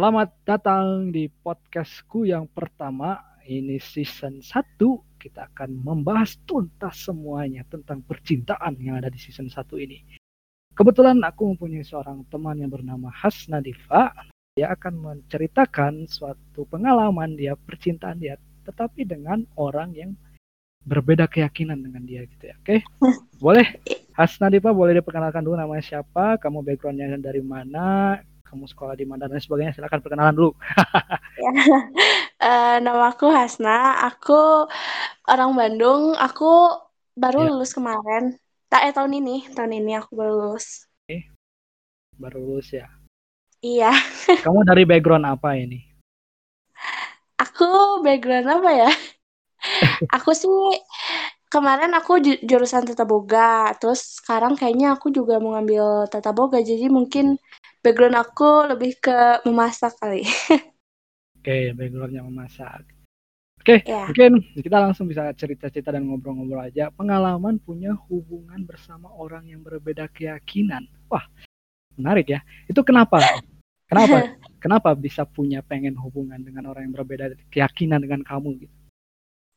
Selamat datang di podcastku yang pertama. Ini season 1. Kita akan membahas tuntas semuanya tentang percintaan yang ada di season 1 ini. Kebetulan aku mempunyai seorang teman yang bernama Hasna Diva. Dia akan menceritakan suatu pengalaman dia, percintaan dia, tetapi dengan orang yang berbeda keyakinan dengan dia gitu ya. Oke, boleh Hasna Diva boleh diperkenalkan dulu namanya siapa, kamu backgroundnya dari mana, kamu sekolah di mana dan sebagainya. Silakan perkenalan dulu. ya. uh, nama aku Hasna, aku orang Bandung. Aku baru ya. lulus kemarin. Tak eh tahun ini, tahun ini aku baru lulus. Oke. Baru lulus ya. Iya. Kamu dari background apa ini? Aku background apa ya? aku sih kemarin aku jurusan tata boga, terus sekarang kayaknya aku juga mau ngambil tata boga, jadi mungkin background aku lebih ke memasak kali. Oke, backgroundnya memasak. Oke, ya. mungkin kita langsung bisa cerita-cerita dan ngobrol-ngobrol aja. Pengalaman punya hubungan bersama orang yang berbeda keyakinan. Wah, menarik ya. Itu kenapa? Kenapa? kenapa bisa punya pengen hubungan dengan orang yang berbeda keyakinan dengan kamu gitu?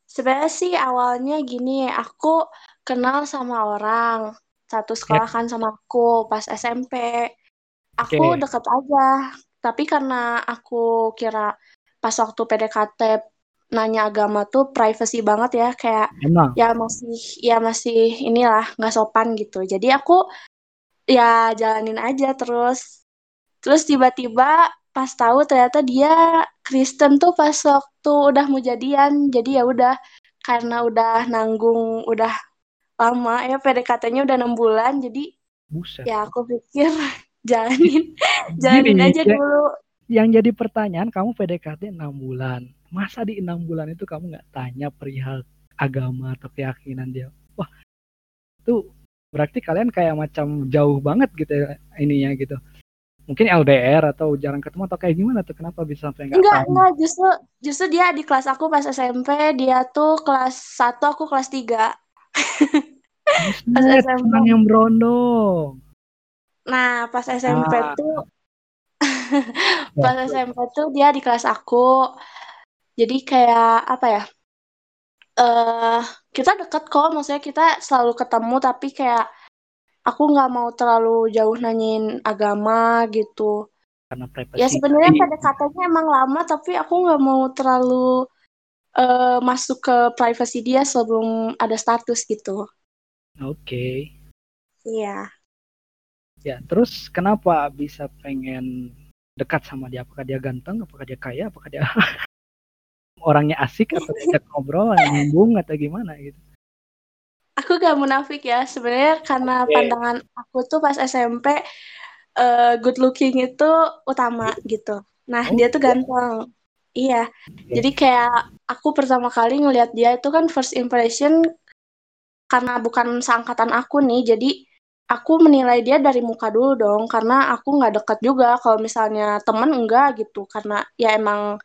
Sebenarnya sih awalnya gini, aku kenal sama orang satu sekolah kan sama aku pas SMP. Aku okay. deket aja, tapi karena aku kira pas waktu PDKT nanya agama tuh privacy banget ya, kayak Emang. ya masih ya masih inilah nggak sopan gitu. Jadi aku ya jalanin aja terus. Terus tiba-tiba pas tahu ternyata dia Kristen tuh pas waktu udah mau jadian. Jadi ya udah karena udah nanggung udah lama ya PDKT-nya udah enam bulan jadi Buset. ya aku pikir jalanin. Jalanin aja ya, dulu. yang jadi pertanyaan kamu PDKT enam bulan. Masa di enam bulan itu kamu nggak tanya perihal agama atau keyakinan dia? Wah itu berarti kalian kayak macam jauh banget gitu ya, ininya gitu. Mungkin LDR atau jarang ketemu atau kayak gimana tuh? Kenapa bisa sampai nggak enggak enggak justru justru dia di kelas aku pas SMP dia tuh kelas satu aku kelas tiga. Pas SMP yang berondong Nah, pas SMP ah. tuh pas SMP tuh dia di kelas aku. Jadi kayak apa ya? Eh, uh, kita deket kok, maksudnya kita selalu ketemu tapi kayak aku nggak mau terlalu jauh nanyain agama gitu. Karena privasi. Ya sebenarnya pada katanya emang lama tapi aku nggak mau terlalu uh, masuk ke privasi dia sebelum ada status gitu. Oke. Okay. Iya. Ya, terus kenapa bisa pengen dekat sama dia? Apakah dia ganteng? Apakah dia kaya? Apakah dia orangnya asik atau dia ngobrol, nyambung atau gimana gitu? Aku gak munafik ya, sebenarnya karena okay. pandangan aku tuh pas SMP uh, eh, good looking itu utama gitu. Nah, oh, dia tuh ganteng. Iya. Okay. Jadi kayak aku pertama kali ngelihat dia itu kan first impression karena bukan seangkatan aku nih, jadi aku menilai dia dari muka dulu dong karena aku nggak deket juga kalau misalnya temen enggak gitu. Karena ya emang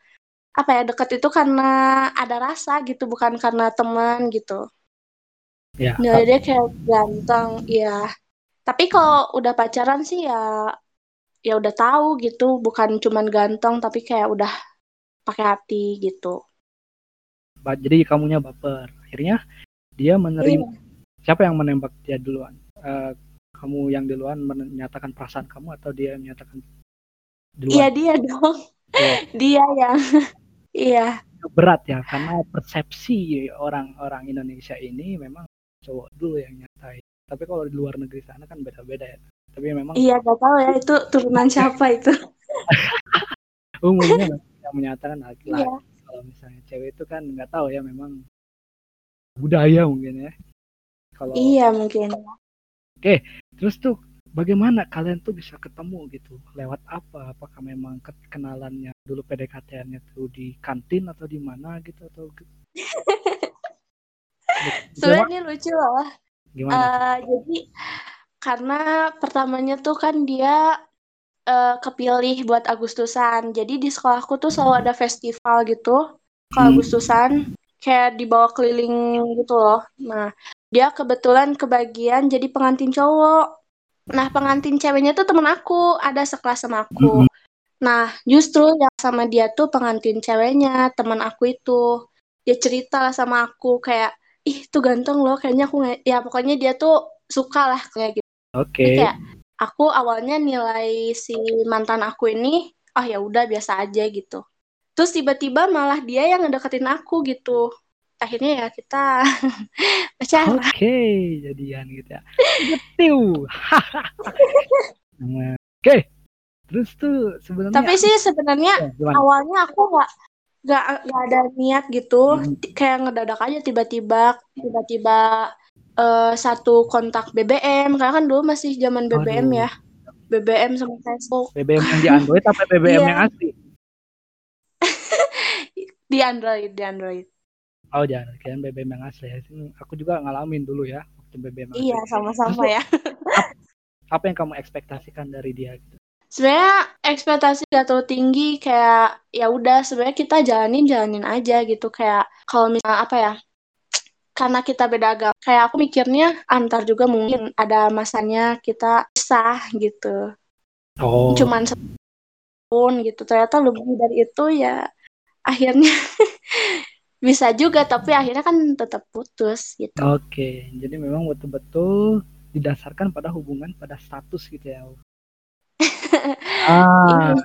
apa ya deket itu karena ada rasa gitu bukan karena teman gitu. Ya nah, dia kayak ganteng ya tapi kalau udah pacaran sih ya ya udah tahu gitu bukan cuman ganteng tapi kayak udah pakai hati gitu. Jadi kamunya baper. Akhirnya dia menerima iya. siapa yang menembak dia duluan? Uh, kamu yang duluan menyatakan perasaan kamu atau dia yang menyatakan duluan? Iya dia dong. Oh. dia yang iya. Berat ya karena persepsi orang-orang Indonesia ini memang cowok dulu yang nyatain. Tapi kalau di luar negeri sana kan beda-beda ya. Tapi memang Iya gak tahu ya itu turunan siapa itu. Umumnya yang menyatakan laki-laki. Iya. Kalau misalnya cewek itu kan nggak tahu ya memang budaya mungkin ya. Kalau Iya mungkin. Oke, terus tuh bagaimana kalian tuh bisa ketemu gitu? Lewat apa? Apakah memang kenalannya dulu PDKT-nya tuh di kantin atau di mana gitu atau Sebenarnya lucu loh. Gimana? Uh, jadi karena pertamanya tuh kan dia uh, kepilih buat Agustusan. Jadi di sekolahku tuh selalu ada festival gitu ke hmm. Agustusan kayak dibawa keliling gitu loh. Nah, dia kebetulan kebagian jadi pengantin cowok. Nah, pengantin ceweknya tuh temen aku, ada sekelas sama aku. Nah, justru yang sama dia tuh pengantin ceweknya, teman aku itu. Dia cerita lah sama aku kayak, ih tuh ganteng loh, kayaknya aku ya pokoknya dia tuh suka lah kayak gitu. Oke. Okay. Kayak aku awalnya nilai si mantan aku ini, oh ya udah biasa aja gitu. Terus tiba-tiba malah dia yang ngedeketin aku gitu. Akhirnya ya kita pacaran. Oke, okay, jadian gitu ya. Betul. Oke. Okay. Terus tuh sebenarnya Tapi sih sebenarnya ya, awalnya aku nggak nggak nggak ada niat gitu, hmm. kayak ngedadak aja tiba-tiba tiba-tiba uh, satu kontak BBM karena kan dulu masih zaman BBM Aduh. ya BBM sama Facebook BBM yang di Android apa BBM yang asli di Android di Android oh Android kan BBM yang asli aku juga ngalamin dulu ya waktu BBM asli. iya sama-sama ya. apa yang kamu ekspektasikan dari dia gitu? Sebenarnya ekspektasi gak terlalu tinggi kayak ya udah sebenarnya kita jalanin jalanin aja gitu. Kayak kalau misalnya apa ya karena kita beda agama kayak aku mikirnya antar juga mungkin ada masanya kita sah gitu. Oh. cuman setahun gitu ternyata lebih dari itu ya akhirnya bisa juga tapi akhirnya kan tetap putus gitu oke jadi memang betul-betul didasarkan pada hubungan pada status gitu ya ah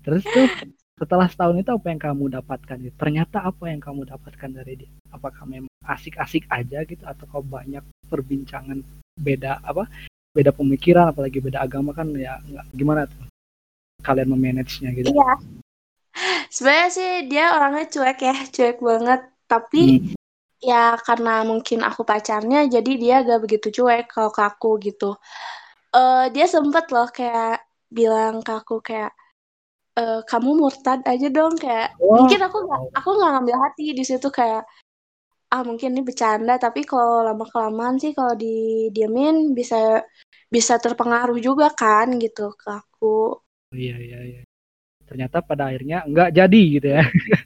terus tuh setelah setahun itu apa yang kamu dapatkan? Ternyata apa yang kamu dapatkan dari dia? Apakah memang asik-asik aja gitu atau kau banyak perbincangan beda apa? Beda pemikiran apalagi beda agama kan ya gimana tuh kalian memanagenya gitu? Iya. Sebenarnya sih dia orangnya cuek ya, cuek banget. Tapi hmm. ya karena mungkin aku pacarnya jadi dia gak begitu cuek kalau ke aku gitu. Uh, dia sempet loh kayak bilang ke aku kayak uh, kamu murtad aja dong kayak oh. mungkin aku nggak aku nggak ngambil hati di situ kayak ah mungkin ini bercanda tapi kalau lama kelamaan sih kalau didiemin bisa bisa terpengaruh juga kan gitu ke aku oh, iya iya iya ternyata pada akhirnya nggak jadi gitu ya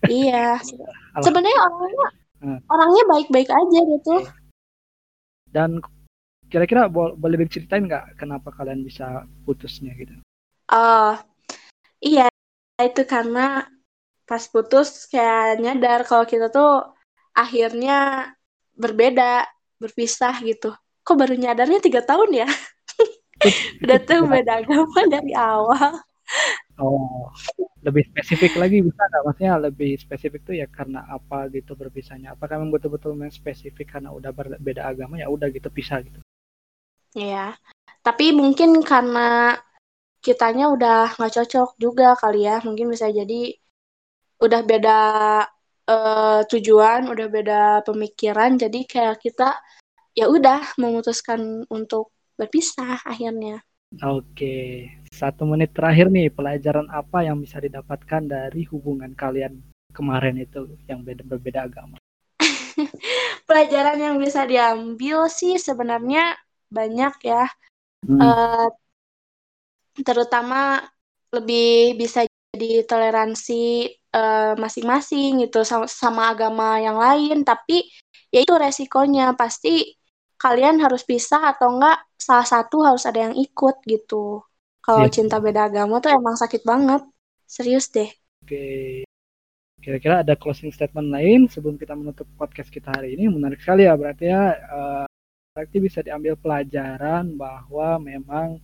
iya sebenarnya orangnya hmm. orangnya baik-baik aja gitu dan kira-kira boleh diceritain nggak kenapa kalian bisa putusnya gitu oh iya itu karena pas putus kayak nyadar kalau kita tuh akhirnya berbeda, berpisah gitu. Kok baru nyadarnya tiga tahun ya? Udah tuh beda agama dari awal. Oh, lebih spesifik lagi bisa nggak? Maksudnya lebih spesifik tuh ya karena apa gitu berpisahnya? Apakah memang betul-betul memang spesifik karena udah berbeda agama ya udah gitu pisah gitu? Iya, tapi mungkin karena kitanya udah nggak cocok juga kali ya mungkin bisa jadi udah beda uh, tujuan udah beda pemikiran jadi kayak kita ya udah memutuskan untuk berpisah akhirnya oke satu menit terakhir nih pelajaran apa yang bisa didapatkan dari hubungan kalian kemarin itu yang beda berbeda agama? Pelajaran yang bisa diambil sih sebenarnya banyak ya. Hmm. uh, terutama lebih bisa jadi toleransi uh, masing-masing gitu sama, sama agama yang lain. Tapi ya itu resikonya pasti kalian harus pisah atau enggak salah satu harus ada yang ikut gitu. Kalau yeah. cinta beda agama tuh emang sakit banget. Serius deh. Oke. Kira-kira ada closing statement lain sebelum kita menutup podcast kita hari ini? Menarik sekali ya berarti ya uh, berarti bisa diambil pelajaran bahwa memang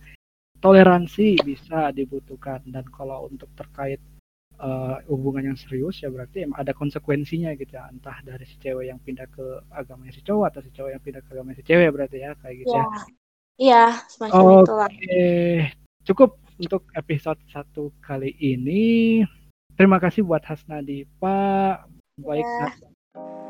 toleransi bisa dibutuhkan. Dan kalau untuk terkait uh, hubungan yang serius ya berarti ada konsekuensinya gitu ya entah dari si cewek yang pindah ke agamanya si cowok atau si cowok yang pindah ke agamanya si cewek berarti ya kayak gitu ya. Iya, ya, semacam Oke, okay. cukup untuk episode satu kali ini. Terima kasih buat Hasna Dipa. Baik. Ya.